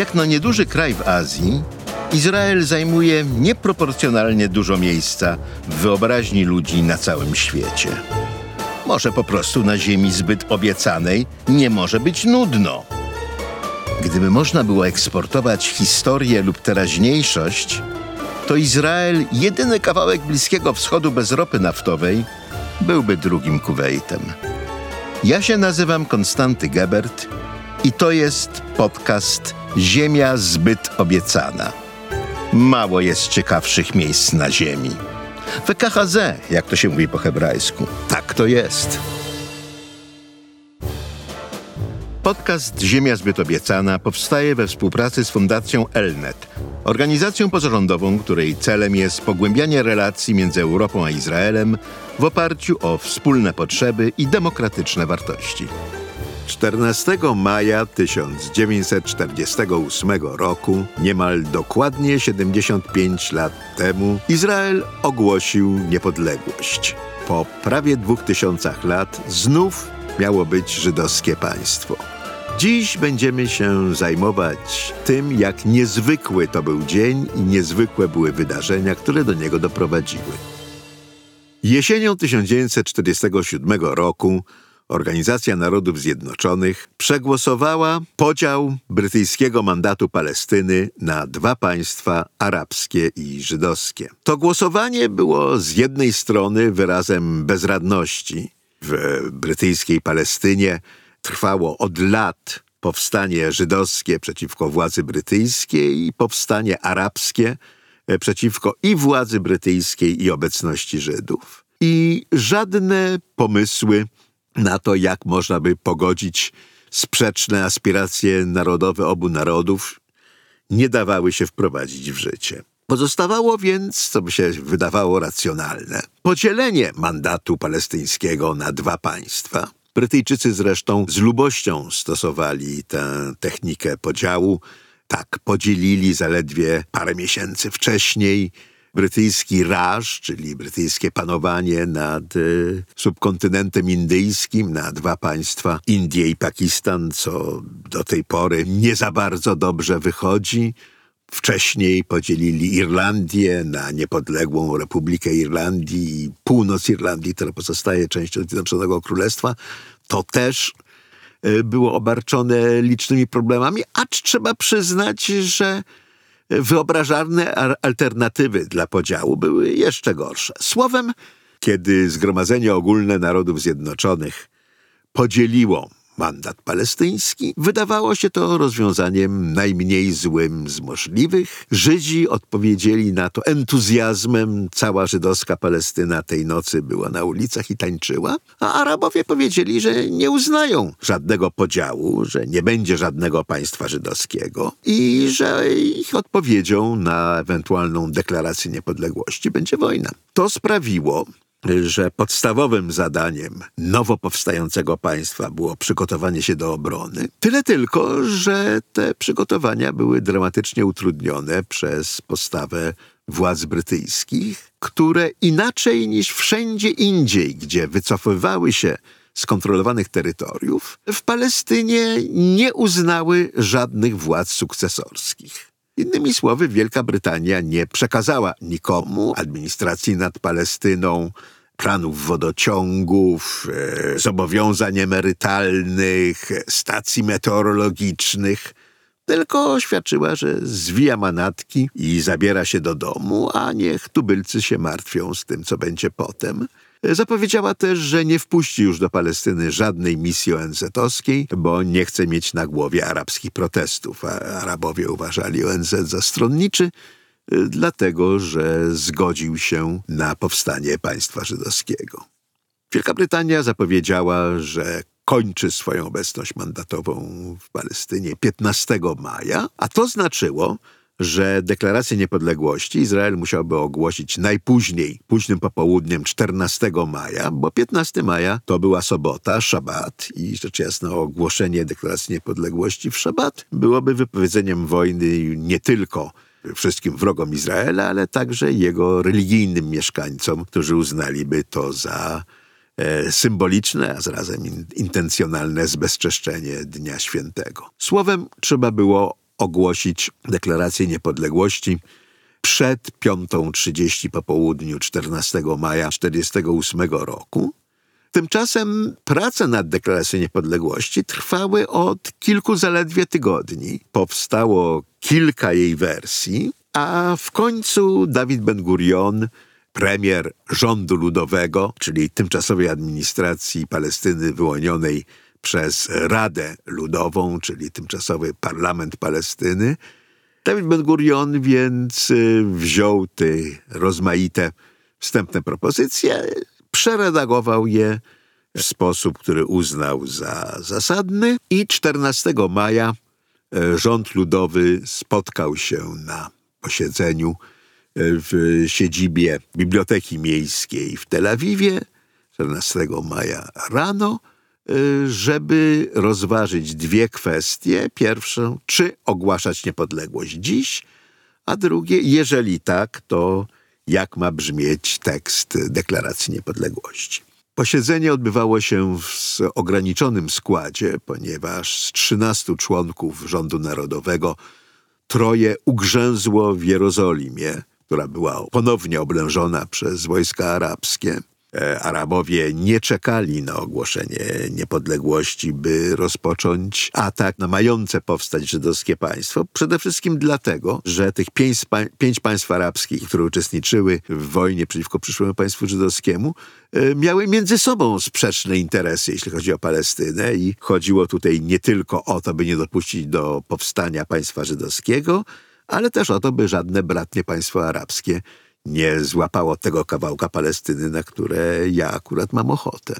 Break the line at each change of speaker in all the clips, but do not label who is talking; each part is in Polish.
Jak na nieduży kraj w Azji, Izrael zajmuje nieproporcjonalnie dużo miejsca w wyobraźni ludzi na całym świecie. Może po prostu na ziemi zbyt obiecanej nie może być nudno. Gdyby można było eksportować historię lub teraźniejszość, to Izrael, jedyny kawałek Bliskiego Wschodu bez ropy naftowej, byłby drugim Kuwejtem. Ja się nazywam Konstanty Gebert i to jest podcast Ziemia zbyt obiecana. Mało jest ciekawszych miejsc na Ziemi. WKHZ, jak to się mówi po hebrajsku. Tak to jest. Podcast Ziemia zbyt obiecana powstaje we współpracy z Fundacją Elnet, organizacją pozarządową, której celem jest pogłębianie relacji między Europą a Izraelem w oparciu o wspólne potrzeby i demokratyczne wartości. 14 maja 1948 roku, niemal dokładnie 75 lat temu, Izrael ogłosił niepodległość. Po prawie dwóch tysiącach lat znów miało być żydowskie państwo. Dziś będziemy się zajmować tym, jak niezwykły to był dzień i niezwykłe były wydarzenia, które do niego doprowadziły. Jesienią 1947 roku Organizacja Narodów Zjednoczonych przegłosowała podział brytyjskiego mandatu Palestyny na dwa państwa arabskie i żydowskie. To głosowanie było z jednej strony wyrazem bezradności. W brytyjskiej Palestynie trwało od lat powstanie żydowskie przeciwko władzy brytyjskiej i powstanie arabskie przeciwko i władzy brytyjskiej i obecności Żydów. I żadne pomysły na to, jak można by pogodzić sprzeczne aspiracje narodowe obu narodów, nie dawały się wprowadzić w życie. Pozostawało więc, co by się wydawało racjonalne, podzielenie mandatu palestyńskiego na dwa państwa. Brytyjczycy zresztą z lubością stosowali tę technikę podziału. Tak podzielili zaledwie parę miesięcy wcześniej brytyjski Raj, czyli brytyjskie panowanie nad y, subkontynentem indyjskim, na dwa państwa, Indię i Pakistan, co do tej pory nie za bardzo dobrze wychodzi. Wcześniej podzielili Irlandię na niepodległą Republikę Irlandii i północ Irlandii, która pozostaje częścią Zjednoczonego Królestwa. To też y, było obarczone licznymi problemami, acz trzeba przyznać, że wyobrażalne alternatywy dla podziału były jeszcze gorsze. Słowem, kiedy Zgromadzenie Ogólne Narodów Zjednoczonych podzieliło mandat palestyński, wydawało się to rozwiązaniem najmniej złym z możliwych. Żydzi odpowiedzieli na to entuzjazmem. Cała żydowska Palestyna tej nocy była na ulicach i tańczyła, a Arabowie powiedzieli, że nie uznają żadnego podziału, że nie będzie żadnego państwa żydowskiego i że ich odpowiedzią na ewentualną deklarację niepodległości będzie wojna. To sprawiło, że podstawowym zadaniem nowo powstającego państwa było przygotowanie się do obrony. Tyle tylko, że te przygotowania były dramatycznie utrudnione przez postawę władz brytyjskich, które inaczej niż wszędzie indziej, gdzie wycofywały się z kontrolowanych terytoriów, w Palestynie nie uznały żadnych władz sukcesorskich. Innymi słowy, Wielka Brytania nie przekazała nikomu administracji nad Palestyną, planów wodociągów, e, zobowiązań emerytalnych, stacji meteorologicznych, tylko oświadczyła, że zwija manatki i zabiera się do domu, a niech tubylcy się martwią z tym, co będzie potem. Zapowiedziała też, że nie wpuści już do Palestyny żadnej misji ONZ-owskiej, bo nie chce mieć na głowie arabskich protestów. A Arabowie uważali ONZ za stronniczy, dlatego że zgodził się na powstanie państwa żydowskiego. Wielka Brytania zapowiedziała, że kończy swoją obecność mandatową w Palestynie 15 maja, a to znaczyło, że deklarację niepodległości Izrael musiałby ogłosić najpóźniej, późnym popołudniem 14 maja, bo 15 maja to była sobota, szabat i rzecz jasna ogłoszenie deklaracji niepodległości w szabat byłoby wypowiedzeniem wojny nie tylko wszystkim wrogom Izraela, ale także jego religijnym mieszkańcom, którzy uznaliby to za e, symboliczne, a zarazem in, intencjonalne zbezczeszczenie Dnia Świętego. Słowem, trzeba było ogłosić deklarację niepodległości przed 5.30 po południu 14 maja 1948 roku. Tymczasem prace nad deklaracją niepodległości trwały od kilku zaledwie tygodni. Powstało kilka jej wersji, a w końcu Dawid Ben-Gurion, premier rządu ludowego, czyli tymczasowej administracji Palestyny wyłonionej przez Radę Ludową, czyli tymczasowy parlament Palestyny, Dawid Ben-Gurion więc y, wziął te rozmaite wstępne propozycje, przeredagował je w sposób, który uznał za zasadny i 14 maja y, rząd ludowy spotkał się na posiedzeniu y, w siedzibie Biblioteki Miejskiej w Tel Awiwie. 14 maja rano żeby rozważyć dwie kwestie. Pierwszą, czy ogłaszać niepodległość dziś, a drugie, jeżeli tak, to jak ma brzmieć tekst deklaracji niepodległości. Posiedzenie odbywało się w ograniczonym składzie, ponieważ z 13 członków rządu narodowego troje ugrzęzło w Jerozolimie, która była ponownie oblężona przez wojska arabskie. E, Arabowie nie czekali na ogłoszenie niepodległości, by rozpocząć atak na mające powstać żydowskie państwo. Przede wszystkim dlatego, że tych pięć, pięć państw arabskich, które uczestniczyły w wojnie przeciwko przyszłemu państwu żydowskiemu, e, miały między sobą sprzeczne interesy, jeśli chodzi o Palestynę i chodziło tutaj nie tylko o to, by nie dopuścić do powstania państwa żydowskiego, ale też o to, by żadne bratnie państwo arabskie nie złapało tego kawałka Palestyny, na które ja akurat mam ochotę.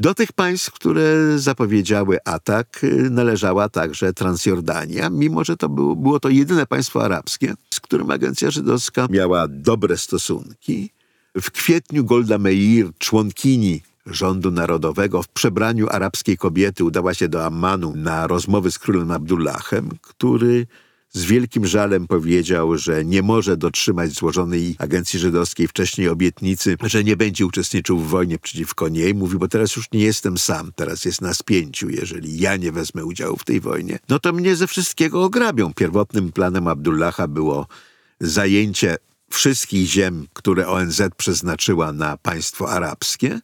Do tych państw, które zapowiedziały atak, należała także Transjordania, mimo że to było, było to jedyne państwo arabskie, z którym agencja żydowska miała dobre stosunki. W kwietniu Golda Meir, członkini rządu narodowego w przebraniu arabskiej kobiety udała się do Ammanu na rozmowy z królem Abdullahem, który z wielkim żalem powiedział, że nie może dotrzymać złożonej agencji żydowskiej wcześniej obietnicy, że nie będzie uczestniczył w wojnie przeciwko niej. Mówi, bo teraz już nie jestem sam, teraz jest nas pięciu. Jeżeli ja nie wezmę udziału w tej wojnie, no to mnie ze wszystkiego ograbią. Pierwotnym planem Abdullaha było zajęcie wszystkich ziem, które ONZ przeznaczyła na państwo arabskie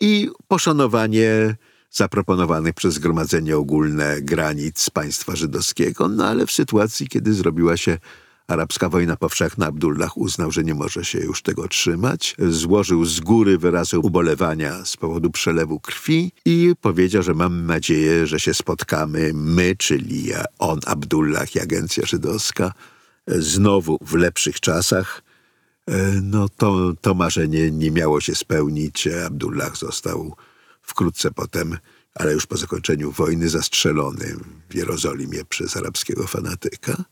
i poszanowanie zaproponowanych przez Zgromadzenie Ogólne granic państwa żydowskiego, no ale w sytuacji, kiedy zrobiła się arabska wojna powszechna, Abdullah uznał, że nie może się już tego trzymać. Złożył z góry wyrazy ubolewania z powodu przelewu krwi i powiedział, że mam nadzieję, że się spotkamy my, czyli on, Abdullah i agencja żydowska, znowu w lepszych czasach. No to, to marzenie nie miało się spełnić. Abdullah został wkrótce potem, ale już po zakończeniu wojny, zastrzelony w Jerozolimie przez arabskiego fanatyka.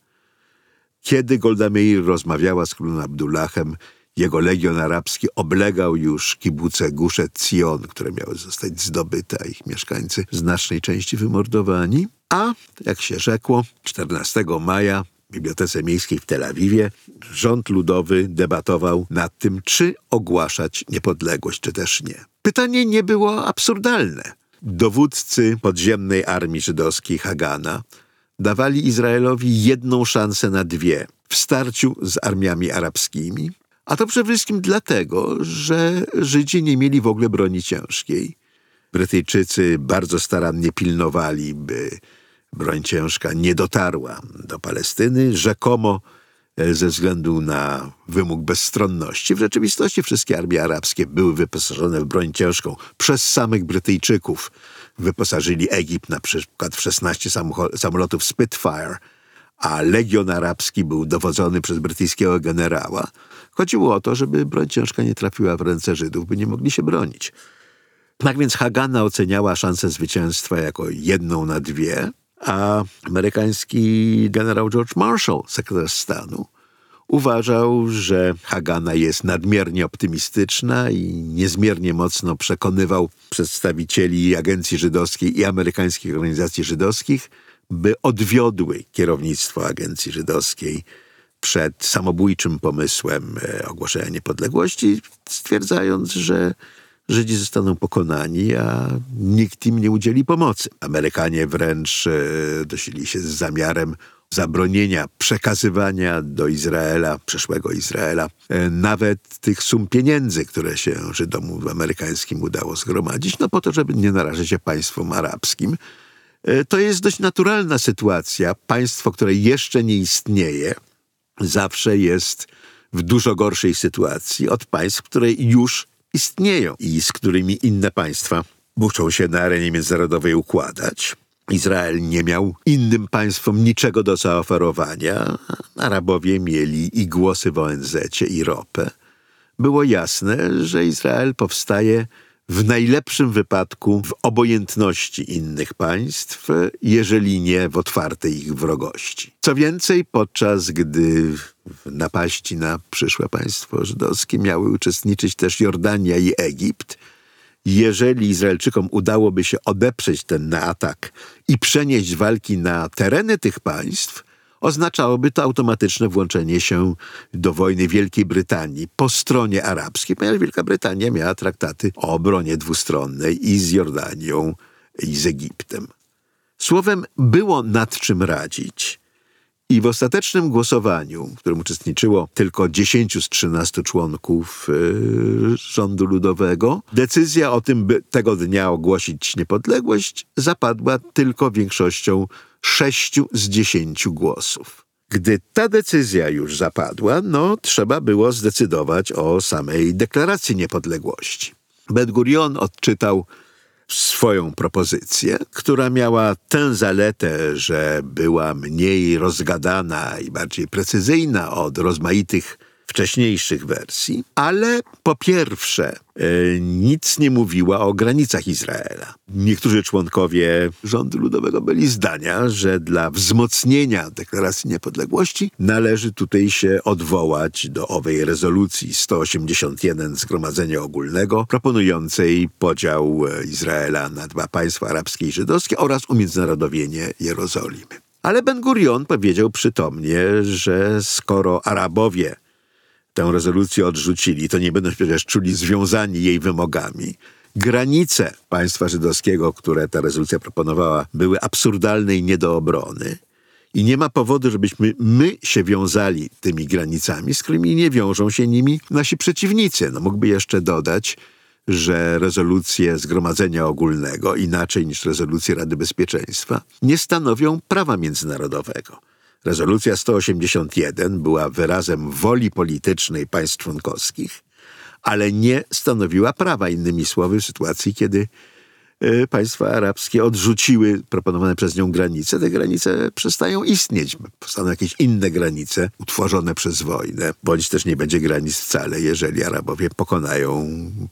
Kiedy Golda Meir rozmawiała z królem Abdullahem, jego legion arabski oblegał już kibuce Guszet Cion, które miały zostać zdobyte, a ich mieszkańcy w znacznej części wymordowani. A, jak się rzekło, 14 maja Bibliotece Miejskiej w Tel Awiwie rząd ludowy debatował nad tym, czy ogłaszać niepodległość, czy też nie. Pytanie nie było absurdalne. Dowódcy podziemnej armii żydowskiej Hagana dawali Izraelowi jedną szansę na dwie w starciu z armiami arabskimi, a to przede wszystkim dlatego, że Żydzi nie mieli w ogóle broni ciężkiej. Brytyjczycy bardzo starannie pilnowali, by broń ciężka nie dotarła do Palestyny. Rzekomo E, ze względu na wymóg bezstronności. W rzeczywistości wszystkie armie arabskie były wyposażone w broń ciężką przez samych Brytyjczyków. Wyposażyli Egipt na przykład w 16 samolotów Spitfire, a Legion Arabski był dowodzony przez brytyjskiego generała. Chodziło o to, żeby broń ciężka nie trafiła w ręce Żydów, by nie mogli się bronić. Tak więc Hagana oceniała szansę zwycięstwa jako jedną na dwie, a amerykański generał George Marshall, sekretarz stanu, uważał, że Hagana jest nadmiernie optymistyczna i niezmiernie mocno przekonywał przedstawicieli agencji żydowskiej i amerykańskich organizacji żydowskich, by odwiodły kierownictwo agencji żydowskiej przed samobójczym pomysłem e, ogłoszenia niepodległości, stwierdzając, że Żydzi zostaną pokonani, a nikt im nie udzieli pomocy. Amerykanie wręcz e, dosili się z zamiarem zabronienia przekazywania do Izraela, przyszłego Izraela, e, nawet tych sum pieniędzy, które się Żydom amerykańskim udało zgromadzić, no po to, żeby nie narażać się państwom arabskim. E, to jest dość naturalna sytuacja. Państwo, które jeszcze nie istnieje, zawsze jest w dużo gorszej sytuacji od państw, które już istnieją i z którymi inne państwa muszą się na arenie międzynarodowej układać. Izrael nie miał innym państwom niczego do zaoferowania. Arabowie mieli i głosy w ONZ i ropę. Było jasne, że Izrael powstaje w najlepszym wypadku w obojętności innych państw, jeżeli nie w otwartej ich wrogości. Co więcej, podczas gdy w napaści na przyszłe państwo żydowskie miały uczestniczyć też Jordania i Egipt, jeżeli Izraelczykom udałoby się odeprzeć ten atak i przenieść walki na tereny tych państw, oznaczałoby to automatyczne włączenie się do wojny Wielkiej Brytanii po stronie arabskiej, ponieważ Wielka Brytania miała traktaty o obronie dwustronnej i z Jordanią, i z Egiptem. Słowem, było nad czym radzić. I w ostatecznym głosowaniu, w którym uczestniczyło tylko 10 z 13 członków yy, rządu ludowego, decyzja o tym, by tego dnia ogłosić niepodległość, zapadła tylko większością 6 z 10 głosów. Gdy ta decyzja już zapadła, no trzeba było zdecydować o samej deklaracji niepodległości. Ben Gurion odczytał swoją propozycję, która miała tę zaletę, że była mniej rozgadana i bardziej precyzyjna od rozmaitych wcześniejszych wersji, ale po pierwsze e, nic nie mówiła o granicach Izraela. Niektórzy członkowie rządu ludowego byli zdania, że dla wzmocnienia deklaracji niepodległości należy tutaj się odwołać do owej rezolucji 181 Zgromadzenia Ogólnego proponującej podział e, Izraela na dwa państwa arabskie i żydowskie oraz umiędzynarodowienie Jerozolimy. Ale Ben Gurion powiedział przytomnie, że skoro Arabowie tę rezolucję odrzucili, to nie będą się przecież czuli związani jej wymogami. Granice państwa żydowskiego, które ta rezolucja proponowała, były absurdalne i nie do obrony. I nie ma powodu, żebyśmy my się wiązali tymi granicami, z którymi nie wiążą się nimi nasi przeciwnicy. No mógłby jeszcze dodać, że rezolucje Zgromadzenia Ogólnego, inaczej niż rezolucje Rady Bezpieczeństwa, nie stanowią prawa międzynarodowego. Rezolucja 181 była wyrazem woli politycznej państw członkowskich, ale nie stanowiła prawa. Innymi słowy, w sytuacji, kiedy e, państwa arabskie odrzuciły proponowane przez nią granice, te granice przestają istnieć. Powstaną jakieś inne granice utworzone przez wojnę, bądź też nie będzie granic wcale, jeżeli Arabowie pokonają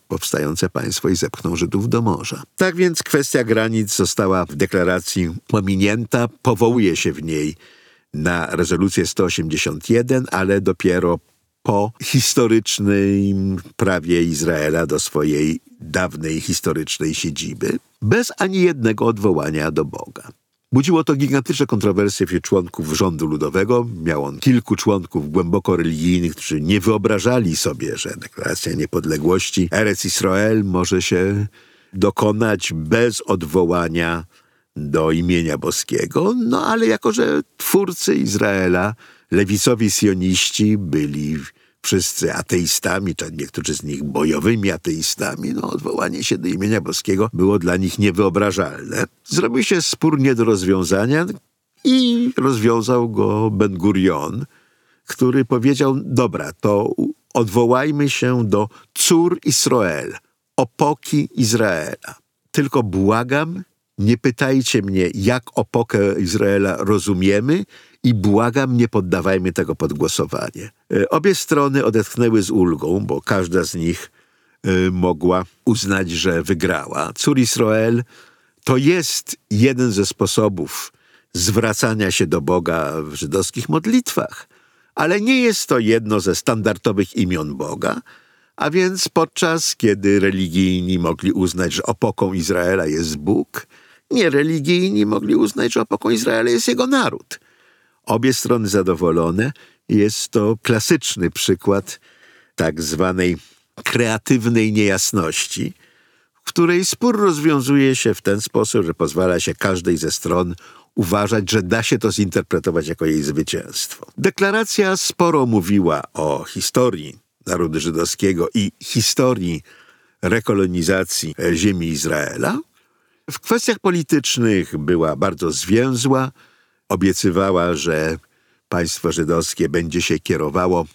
powstające państwo i zepchną Żydów do morza. Tak więc kwestia granic została w deklaracji pominięta, powołuje się w niej na rezolucję 181, ale dopiero po historycznym prawie Izraela do swojej dawnej historycznej siedziby, bez ani jednego odwołania do Boga. Budziło to gigantyczne kontrowersje wśród członków rządu ludowego. Miał on kilku członków głęboko religijnych, którzy nie wyobrażali sobie, że deklaracja niepodległości Eretz Israel może się dokonać bez odwołania do imienia boskiego, no ale jako, że twórcy Izraela, lewicowi sioniści byli wszyscy ateistami, czy niektórzy z nich bojowymi ateistami, no odwołanie się do imienia boskiego było dla nich niewyobrażalne. Zrobił się spór nie do rozwiązania i rozwiązał go Ben Gurion, który powiedział, dobra, to odwołajmy się do cór Israel, opoki Izraela. Tylko błagam, nie pytajcie mnie, jak opokę Izraela rozumiemy i błagam, nie poddawajmy tego pod głosowanie. E, obie strony odetchnęły z ulgą, bo każda z nich e, mogła uznać, że wygrała. Cór Israel to jest jeden ze sposobów zwracania się do Boga w żydowskich modlitwach, ale nie jest to jedno ze standardowych imion Boga, a więc podczas kiedy religijni mogli uznać, że opoką Izraela jest Bóg, niereligijni mogli uznać, że opoką Izraela jest jego naród. Obie strony zadowolone. Jest to klasyczny przykład tak zwanej kreatywnej niejasności, w której spór rozwiązuje się w ten sposób, że pozwala się każdej ze stron uważać, że da się to zinterpretować jako jej zwycięstwo. Deklaracja sporo mówiła o historii narodu żydowskiego i historii rekolonizacji ziemi Izraela. W kwestiach politycznych była bardzo zwięzła. Obiecywała, że państwo żydowskie będzie się kierowało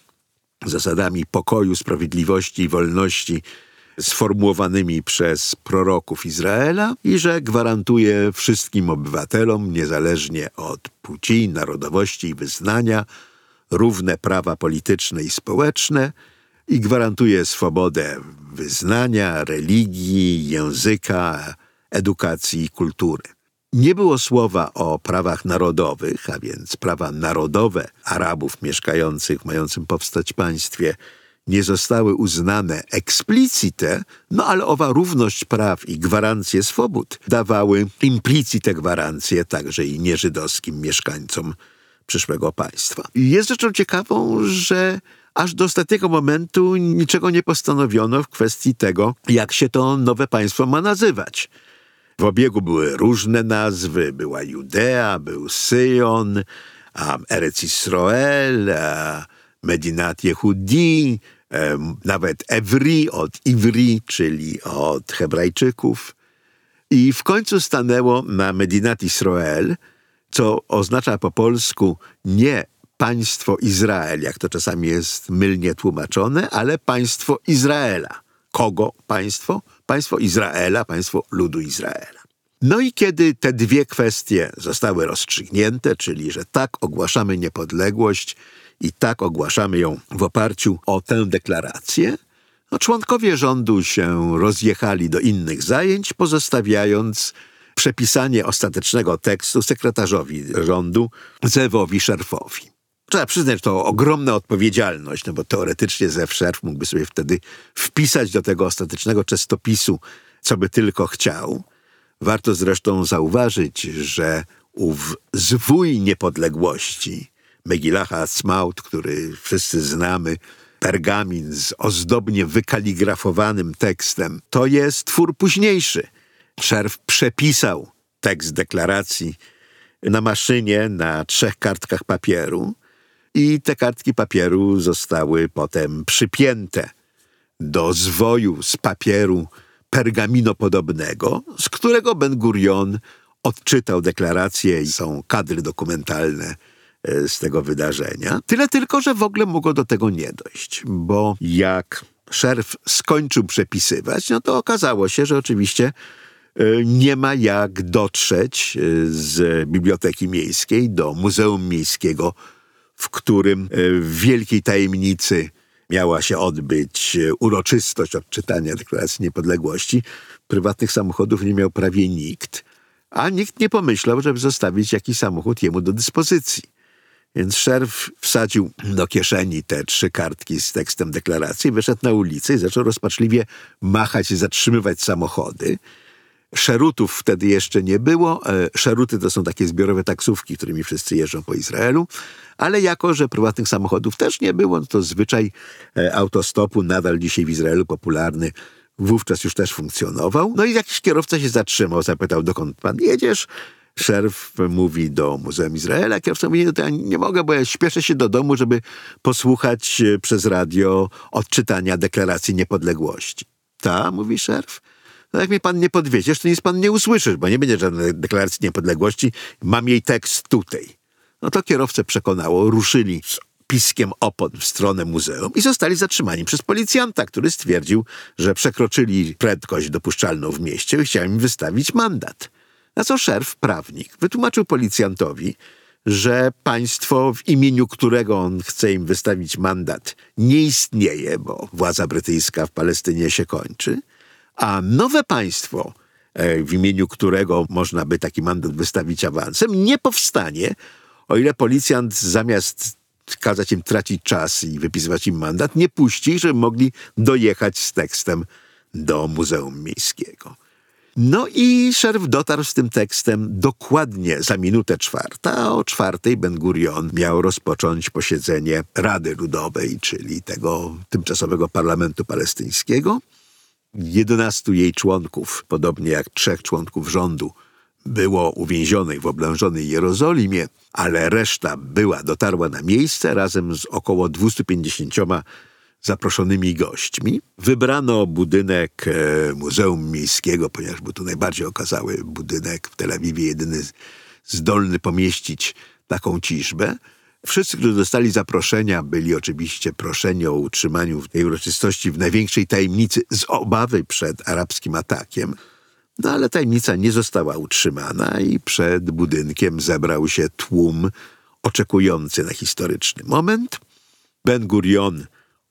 zasadami pokoju, sprawiedliwości i wolności sformułowanymi przez proroków Izraela i że gwarantuje wszystkim obywatelom, niezależnie od płci, narodowości i wyznania, równe prawa polityczne i społeczne i gwarantuje swobodę wyznania, religii, języka, edukacji i kultury. Nie było słowa o prawach narodowych, a więc prawa narodowe Arabów mieszkających, mającym powstać państwie, nie zostały uznane explicite, no ale owa równość praw i gwarancje swobód dawały implicite gwarancje także i nieżydowskim mieszkańcom przyszłego państwa. Jest rzeczą ciekawą, że aż do ostatniego momentu niczego nie postanowiono w kwestii tego, jak się to nowe państwo ma nazywać. W obiegu były różne nazwy. Była Judea, był Syjon, Eretz Israel, Medinat Yehudi, um, nawet Evri od Ivri, czyli od Hebrajczyków. I w końcu stanęło na Medinat Israel, co oznacza po polsku nie państwo Izrael, jak to czasami jest mylnie tłumaczone, ale państwo Izraela. Kogo państwo? Państwo Izraela, państwo ludu Izraela. No i kiedy te dwie kwestie zostały rozstrzygnięte, czyli że tak ogłaszamy niepodległość i tak ogłaszamy ją w oparciu o tę deklarację, no członkowie rządu się rozjechali do innych zajęć, pozostawiając przepisanie ostatecznego tekstu sekretarzowi rządu Zewowi Szerfowi. Trzeba przyznać, to ogromna odpowiedzialność, no bo teoretycznie Zew Szerf mógłby sobie wtedy wpisać do tego ostatecznego czestopisu, co by tylko chciał. Warto zresztą zauważyć, że ów zwój niepodległości, Megilacha Smaut, który wszyscy znamy, pergamin z ozdobnie wykaligrafowanym tekstem, to jest twór późniejszy. Szerf przepisał tekst deklaracji na maszynie na trzech kartkach papieru i te kartki papieru zostały potem przypięte do zwoju z papieru pergaminopodobnego, z którego Ben Gurion odczytał deklarację i są kadry dokumentalne e, z tego wydarzenia. Tyle tylko, że w ogóle mogło do tego nie dojść, bo jak szerf skończył przepisywać, no to okazało się, że oczywiście e, nie ma jak dotrzeć e, z Biblioteki Miejskiej do Muzeum Miejskiego, w którym w wielkiej tajemnicy miała się odbyć e, uroczystość odczytania Deklaracji Niepodległości, prywatnych samochodów nie miał prawie nikt, a nikt nie pomyślał, żeby zostawić jakiś samochód jemu do dyspozycji. Więc szerf wsadził do kieszeni te trzy kartki z tekstem deklaracji, wyszedł na ulicę i zaczął rozpaczliwie machać i zatrzymywać samochody. Szerutów wtedy jeszcze nie było. E, szeruty to są takie zbiorowe taksówki, którymi wszyscy jeżdżą po Izraelu, ale jako, że prywatnych samochodów też nie było, no to zwyczaj e, autostopu nadal dzisiaj w Izraelu popularny wówczas już też funkcjonował. No i jakiś kierowca się zatrzymał, zapytał, dokąd pan jedziesz? Szerf mówi do Muzeum Izraela, kierowca mówi, no to ja nie mogę, bo ja śpieszę się do domu, żeby posłuchać e, przez radio odczytania deklaracji niepodległości. Ta, mówi szerf. No jak mnie pan nie podwiedziesz, to nic pan nie usłyszysz, bo nie będzie żadnej deklaracji niepodległości. Mam jej tekst tutaj. No to kierowcę przekonało, ruszyli z piskiem opon w stronę muzeum i zostali zatrzymani przez policjanta, który stwierdził, że przekroczyli prędkość dopuszczalną w mieście i chciał im wystawić mandat. Na co szerf, prawnik, wytłumaczył policjantowi, że państwo, w imieniu którego on chce im wystawić mandat, nie istnieje, bo władza brytyjska w Palestynie się kończy, a nowe państwo, e, w imieniu którego można by taki mandat wystawić awansem, nie powstanie, o ile policjant zamiast kazać im tracić czas i wypisywać im mandat, nie puści, żeby mogli dojechać z tekstem do Muzeum Miejskiego. No i szerf dotarł z tym tekstem dokładnie za minutę czwarta, a o czwartej Ben Gurion miał rozpocząć posiedzenie Rady Ludowej, czyli tego tymczasowego parlamentu palestyńskiego. 11 jej członków, podobnie jak trzech członków rządu, było uwięzionych w oblężonej Jerozolimie, ale reszta była, dotarła na miejsce razem z około 250 zaproszonymi gośćmi. Wybrano budynek e, Muzeum Miejskiego, ponieważ był to najbardziej okazały budynek w Tel Awiwie, jedyny zdolny pomieścić taką ciżbę. Wszyscy, którzy dostali zaproszenia, byli oczywiście proszeni o utrzymaniu tej uroczystości w największej tajemnicy z obawy przed arabskim atakiem. No ale tajemnica nie została utrzymana i przed budynkiem zebrał się tłum oczekujący na historyczny moment. Ben Gurion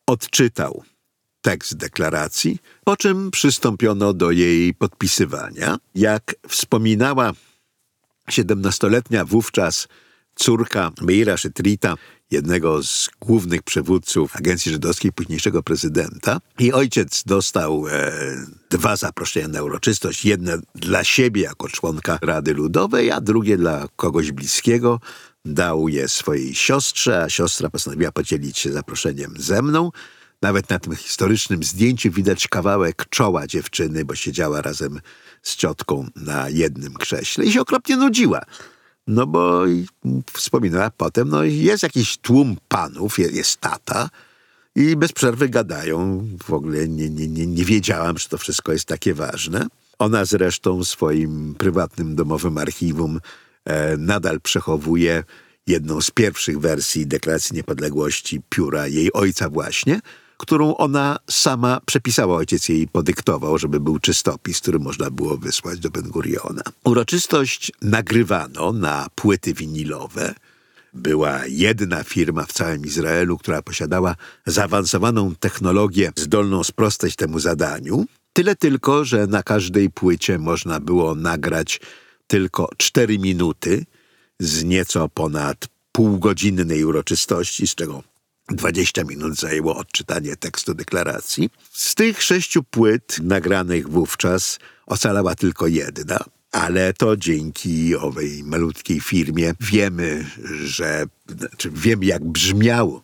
odczytał tekst deklaracji, po czym przystąpiono do jej podpisywania. Jak wspominała siedemnastoletnia wówczas córka Meira Szetrita, jednego z głównych przywódców agencji żydowskiej, późniejszego prezydenta. I ojciec dostał e, dwa zaproszenia na uroczystość. Jedne dla siebie jako członka Rady Ludowej, a drugie dla kogoś bliskiego. Dał je swojej siostrze, a siostra postanowiła podzielić się zaproszeniem ze mną. Nawet na tym historycznym zdjęciu widać kawałek czoła dziewczyny, bo siedziała razem z ciotką na jednym krześle i się okropnie nudziła. No bo wspominała potem, no jest jakiś tłum panów, jest, tata i bez przerwy gadają. W ogóle nie, nie, nie, nie wiedziałam, że to wszystko jest takie ważne. Ona zresztą swoim prywatnym domowym archiwum e, nadal przechowuje jedną z pierwszych wersji Deklaracji Niepodległości pióra jej ojca właśnie – którą ona sama przepisała. Ojciec jej podyktował, żeby był czystopis, który można było wysłać do Ben Guriona. Uroczystość nagrywano na płyty winilowe. Była jedna firma w całym Izraelu, która posiadała zaawansowaną technologię zdolną sprostać temu zadaniu. Tyle tylko, że na każdej płycie można było nagrać tylko cztery minuty z nieco ponad półgodzinnej uroczystości, z czego 20 minut zajęło odczytanie tekstu deklaracji. Z tych sześciu płyt nagranych wówczas ocalała tylko jedna. Ale to dzięki owej malutkiej firmie wiemy, że znaczy wiemy, jak brzmiało,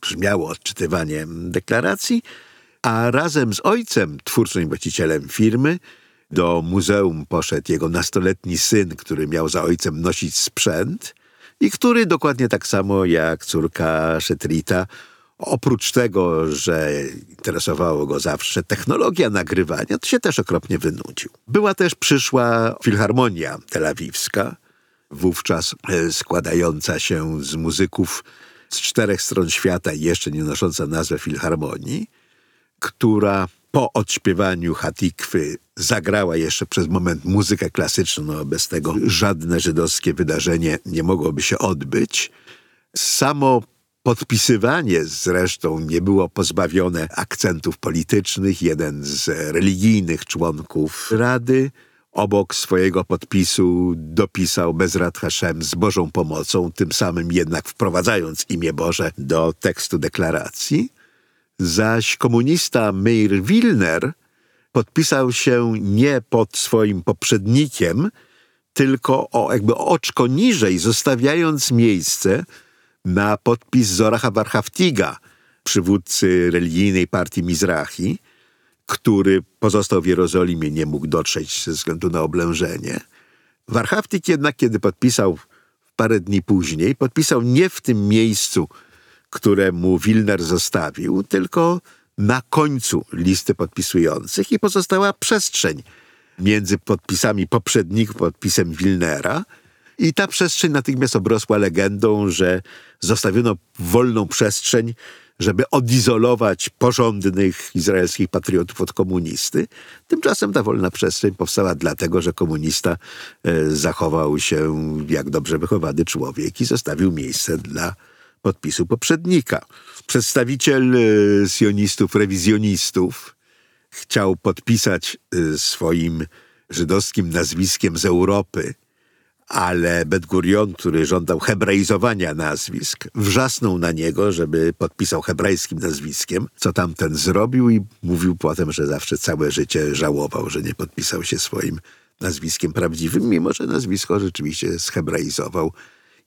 brzmiało odczytywanie deklaracji, a razem z ojcem, twórcą i właścicielem firmy, do muzeum poszedł jego nastoletni syn, który miał za ojcem nosić sprzęt i który dokładnie tak samo jak córka Szetrita, oprócz tego, że interesowało go zawsze technologia nagrywania, to się też okropnie wynudził. Była też przyszła Filharmonia Tel Awiwska, wówczas e, składająca się z muzyków z czterech stron świata i jeszcze nie nosząca nazwę Filharmonii, która po odśpiewaniu Hatikwy zagrała jeszcze przez moment muzykę klasyczną, no bez tego żadne żydowskie wydarzenie nie mogłoby się odbyć. Samo podpisywanie zresztą nie było pozbawione akcentów politycznych. Jeden z religijnych członków Rady obok swojego podpisu dopisał Bezrat Hashem z Bożą pomocą, tym samym jednak wprowadzając imię Boże do tekstu deklaracji. Zaś komunista Meir Wilner podpisał się nie pod swoim poprzednikiem, tylko o jakby oczko niżej, zostawiając miejsce na podpis Zoracha Warhaftiga, przywódcy religijnej partii Mizrahi, który pozostał w Jerozolimie, nie mógł dotrzeć ze względu na oblężenie. Warhaftig jednak, kiedy podpisał parę dni później, podpisał nie w tym miejscu, które mu Wilner zostawił, tylko na końcu listy podpisujących i pozostała przestrzeń między podpisami poprzedników, podpisem Wilnera. I ta przestrzeń natychmiast obrosła legendą, że zostawiono wolną przestrzeń, żeby odizolować porządnych izraelskich patriotów od komunisty. Tymczasem ta wolna przestrzeń powstała dlatego, że komunista e, zachował się jak dobrze wychowany człowiek i zostawił miejsce dla podpisu poprzednika. Przedstawiciel e, sionistów, rewizjonistów chciał podpisać e, swoim żydowskim nazwiskiem z Europy, ale Ben Gurion, który żądał hebraizowania nazwisk, wrzasnął na niego, żeby podpisał hebrajskim nazwiskiem, co tamten zrobił i mówił potem, że zawsze całe życie żałował, że nie podpisał się swoim nazwiskiem prawdziwym, mimo że nazwisko rzeczywiście zhebraizował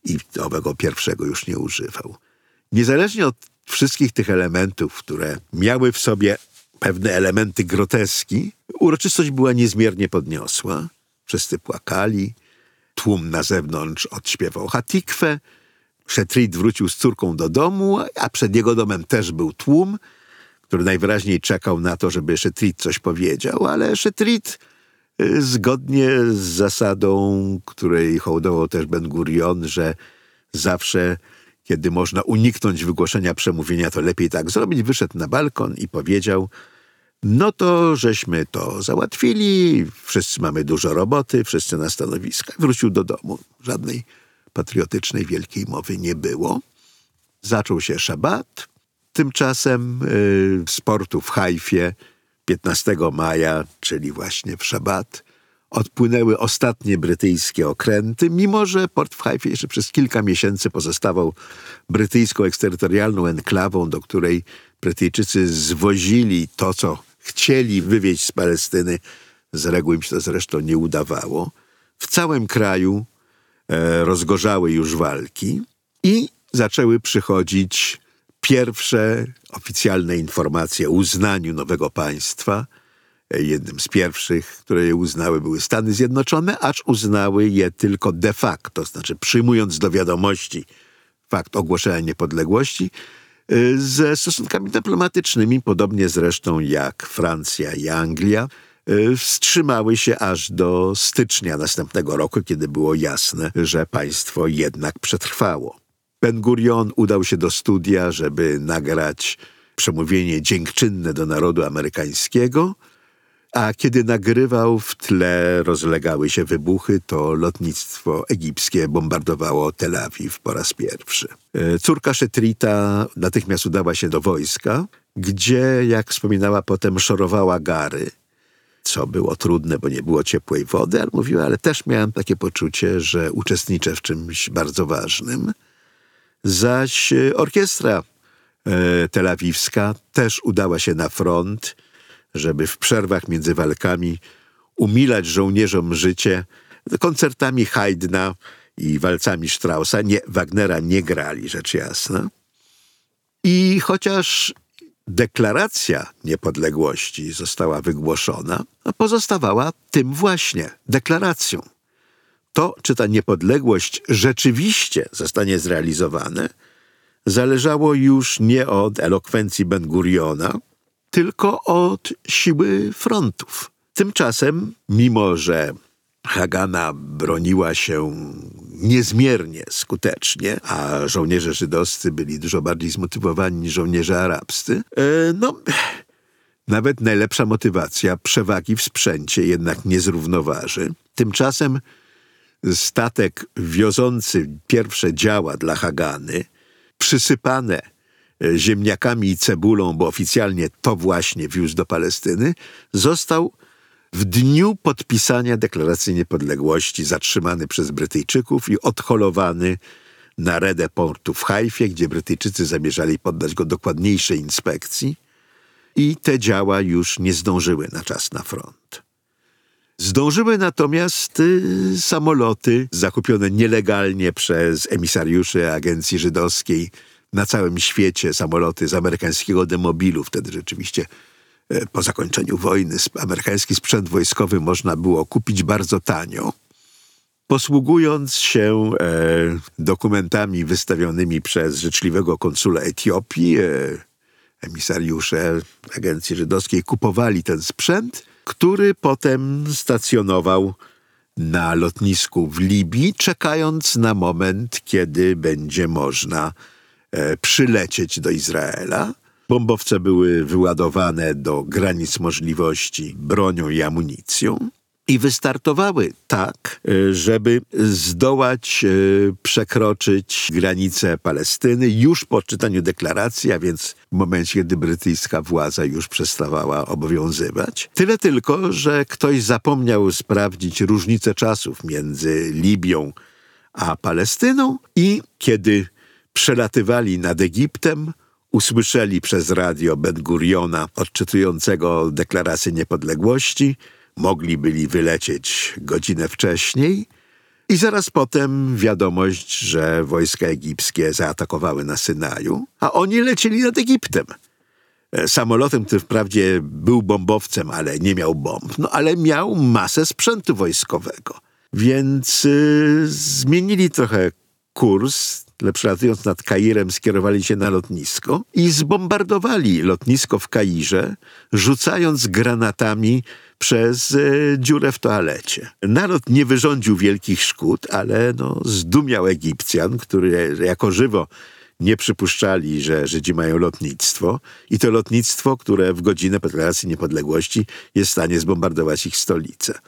i owego pierwszego już nie używał. Niezależnie od wszystkich tych elementów, które miały w sobie pewne elementy groteski, uroczystość była niezmiernie podniosła. Wszyscy płakali. Tłum na zewnątrz odśpiewał hatikwę. Szetrit wrócił z córką do domu, a przed jego domem też był tłum, który najwyraźniej czekał na to, żeby Szetrit coś powiedział, ale Szetrit y, zgodnie z zasadą, której hołdował też Ben Gurion, że zawsze kiedy można uniknąć wygłoszenia przemówienia, to lepiej tak zrobić. Wyszedł na balkon i powiedział: No to żeśmy to załatwili, wszyscy mamy dużo roboty, wszyscy na stanowiskach. Wrócił do domu. Żadnej patriotycznej wielkiej mowy nie było. Zaczął się szabat. Tymczasem y, z portu w Hajfie 15 maja, czyli właśnie w szabat, odpłynęły ostatnie brytyjskie okręty, mimo że port w Haifie jeszcze przez kilka miesięcy pozostawał brytyjską eksterytorialną enklawą, do której Brytyjczycy zwozili to, co chcieli wywieźć z Palestyny. Z reguły im się to zresztą nie udawało. W całym kraju e, rozgorzały już walki i zaczęły przychodzić pierwsze oficjalne informacje o uznaniu nowego państwa – Jednym z pierwszych, które je uznały, były Stany Zjednoczone, acz uznały je tylko de facto, to znaczy przyjmując do wiadomości fakt ogłoszenia niepodległości, y, ze stosunkami dyplomatycznymi, podobnie zresztą jak Francja i Anglia, y, wstrzymały się aż do stycznia następnego roku, kiedy było jasne, że państwo jednak przetrwało. Ben Gurion udał się do studia, żeby nagrać przemówienie dziękczynne do narodu amerykańskiego – a kiedy nagrywał, w tle rozlegały się wybuchy, to lotnictwo egipskie bombardowało Tel Awiw po raz pierwszy. E, córka Szetrita natychmiast udała się do wojska, gdzie, jak wspominała potem, szorowała gary, co było trudne, bo nie było ciepłej wody, ale mówiła, ale też miałem takie poczucie, że uczestniczę w czymś bardzo ważnym. Zaś orkiestra e, telawiwska też udała się na front – żeby w przerwach między walkami umilać żołnierzom życie, koncertami Haydna i walcami Straussa. Nie, Wagnera nie grali, rzecz jasna. I chociaż deklaracja niepodległości została wygłoszona, pozostawała tym właśnie deklaracją. To, czy ta niepodległość rzeczywiście zostanie zrealizowana, zależało już nie od elokwencji Ben Guriona, tylko od siły frontów. Tymczasem, mimo że Hagana broniła się niezmiernie skutecznie, a żołnierze żydowscy byli dużo bardziej zmotywowani niż żołnierze arabscy, e, no, nawet najlepsza motywacja przewagi w sprzęcie jednak nie zrównoważy. Tymczasem statek wiozący pierwsze działa dla Hagany, przysypane ziemniakami i cebulą, bo oficjalnie to właśnie wiózł do Palestyny, został w dniu podpisania deklaracji niepodległości zatrzymany przez Brytyjczyków i odholowany na redę portu w Hajfie, gdzie Brytyjczycy zamierzali poddać go dokładniejszej inspekcji i te działa już nie zdążyły na czas na front. Zdążyły natomiast y, samoloty zakupione nielegalnie przez emisariuszy agencji żydowskiej na całym świecie samoloty z amerykańskiego demobilu. Wtedy rzeczywiście e, po zakończeniu wojny amerykański sprzęt wojskowy można było kupić bardzo tanio. Posługując się e, dokumentami wystawionymi przez życzliwego konsula Etiopii, e, emisariusze agencji żydowskiej kupowali ten sprzęt, który potem stacjonował na lotnisku w Libii, czekając na moment, kiedy będzie można E, przylecieć do Izraela. Bombowce były wyładowane do granic możliwości bronią i amunicją i wystartowały tak, e, żeby zdołać e, przekroczyć granicę Palestyny już po odczytaniu deklaracji, a więc w momencie, kiedy brytyjska władza już przestawała obowiązywać. Tyle tylko, że ktoś zapomniał sprawdzić różnicę czasów między Libią a Palestyną i kiedy przelatywali nad Egiptem, usłyszeli przez radio Ben Guriona odczytującego deklarację niepodległości, mogli byli wylecieć godzinę wcześniej i zaraz potem wiadomość, że wojska egipskie zaatakowały na Synaju, a oni lecieli nad Egiptem. e, samolotem, który wprawdzie był bombowcem, ale nie miał bomb, no ale miał masę sprzętu wojskowego. Więc y, zmienili trochę kurs, przelatując nad Kairem, skierowali się na lotnisko i zbombardowali lotnisko w Kairze, rzucając granatami przez e, dziurę w toalecie. Naród nie wyrządził wielkich szkód, ale no, zdumiał Egipcjan, który jako żywo nie przypuszczali, że Żydzi mają lotnictwo i to lotnictwo, które w godzinę deklaracji niepodległości jest w stanie zbombardować ich stolicę.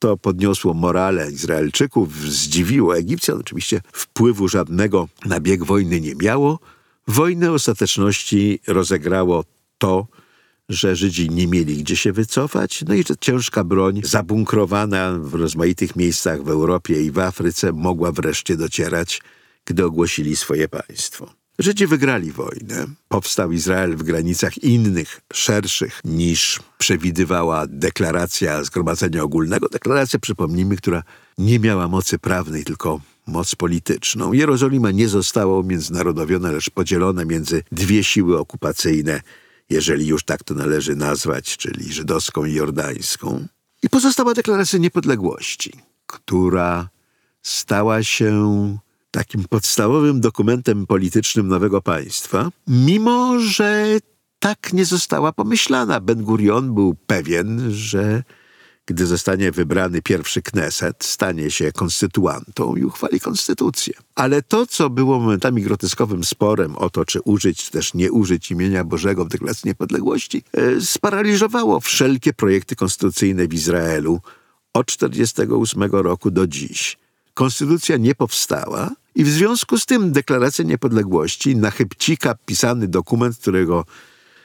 To podniosło morale Izraelczyków, zdziwiło Egipcjan. Oczywiście wpływu żadnego na bieg wojny nie miało. Wojnę ostateczności rozegrało to, że Żydzi nie mieli gdzie się wycofać, no i że ciężka broń zabunkrowana w rozmaitych miejscach w Europie i w Afryce mogła wreszcie docierać, gdy ogłosili swoje państwo. Żydzi wygrali wojnę. Powstał Izrael w granicach innych, szerszych niż przewidywała deklaracja Zgromadzenia Ogólnego. Deklaracja, przypomnijmy, która nie miała mocy prawnej, tylko moc polityczną. Jerozolima nie została umiędzynarodowiona, lecz podzielona między dwie siły okupacyjne, jeżeli już tak to należy nazwać, czyli żydowską i jordańską. I pozostała deklaracja niepodległości, która stała się takim podstawowym dokumentem politycznym nowego państwa, mimo że tak nie została pomyślana. Ben Gurion był pewien, że gdy zostanie wybrany pierwszy Kneset, stanie się konstytuantą i uchwali konstytucję. Ale to, co było momentami groteskowym sporem o to, czy użyć, czy też nie użyć imienia Bożego w deklaracji niepodległości, e, sparaliżowało wszelkie projekty konstytucyjne w Izraelu od 1948 roku do dziś. Konstytucja nie powstała i w związku z tym deklaracja niepodległości na chybcika pisany dokument, którego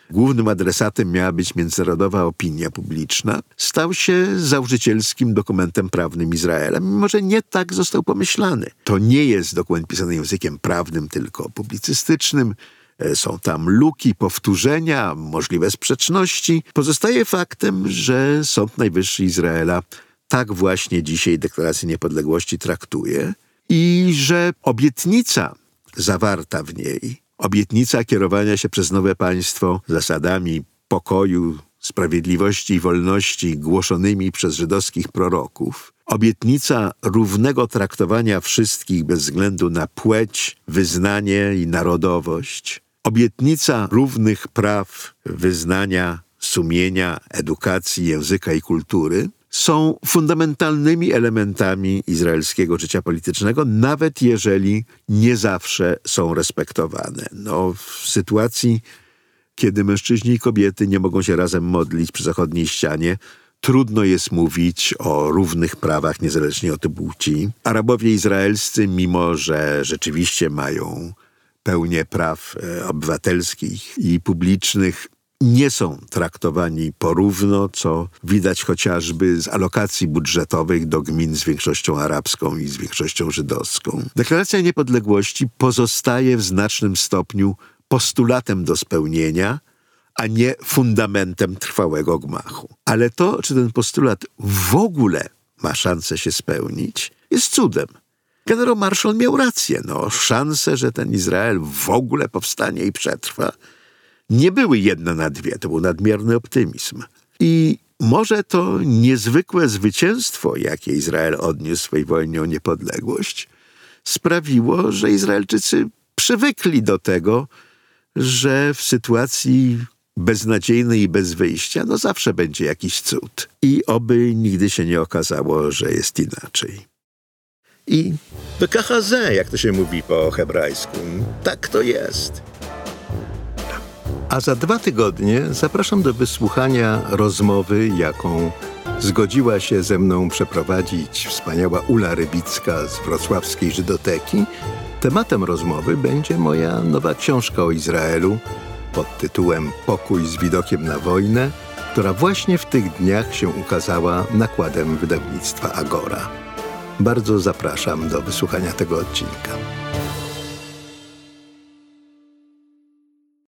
głównym adresatem miała być międzynarodowa opinia publiczna, stał się założycielskim dokumentem prawnym Izraela, mimo że nie tak został pomyślany. To nie jest dokument pisany językiem prawnym, tylko publicystycznym. E, są tam luki, powtórzenia, możliwe sprzeczności. Pozostaje faktem, że Sąd Najwyższy Izraela tak właśnie dzisiaj deklarację niepodległości traktuje i że obietnica zawarta w niej Obietnica kierowania się przez nowe państwo zasadami pokoju, sprawiedliwości i wolności głoszonymi przez żydowskich proroków, obietnica równego traktowania wszystkich bez względu na płeć, wyznanie i narodowość, obietnica równych praw wyznania, sumienia, edukacji, języka i kultury, są fundamentalnymi elementami izraelskiego życia politycznego, nawet jeżeli nie zawsze są respektowane. No, w sytuacji, kiedy mężczyźni i kobiety nie mogą się razem modlić przy zachodniej ścianie, trudno jest mówić o równych prawach niezależnie od płci. Arabowie izraelscy, mimo że rzeczywiście mają pełnię praw e, obywatelskich i publicznych, nie są traktowani porówno, co widać chociażby z alokacji budżetowych do gmin z większością arabską i z większością żydowską. Deklaracja niepodległości pozostaje w znacznym stopniu postulatem do spełnienia, a nie fundamentem trwałego gmachu. Ale to, czy ten postulat w ogóle ma szansę się spełnić, jest cudem. Generał Marshall miał rację. No, szanse, że ten Izrael w ogóle powstanie i przetrwa, nie były jedne na dwie. To był nadmierny optymizm. I może to niezwykłe zwycięstwo, jakie Izrael odniósł w swojej wojnie o niepodległość, sprawiło, że Izraelczycy przywykli do tego, że w sytuacji beznadziejnej i bez wyjścia, no zawsze będzie jakiś cud. I oby nigdy się nie okazało, że jest inaczej. I BKHZ, jak to się mówi po hebrajsku, tak to jest. A za dwa tygodnie zapraszam do wysłuchania rozmowy, jaką zgodziła się ze mną przeprowadzić wspaniała Ula Rybicka z wrocławskiej Żydoteki. Tematem rozmowy będzie moja nowa książka o Izraelu pod tytułem Pokój z widokiem na wojnę, która właśnie w tych dniach się ukazała nakładem wydawnictwa Agora. Bardzo zapraszam do wysłuchania tego odcinka.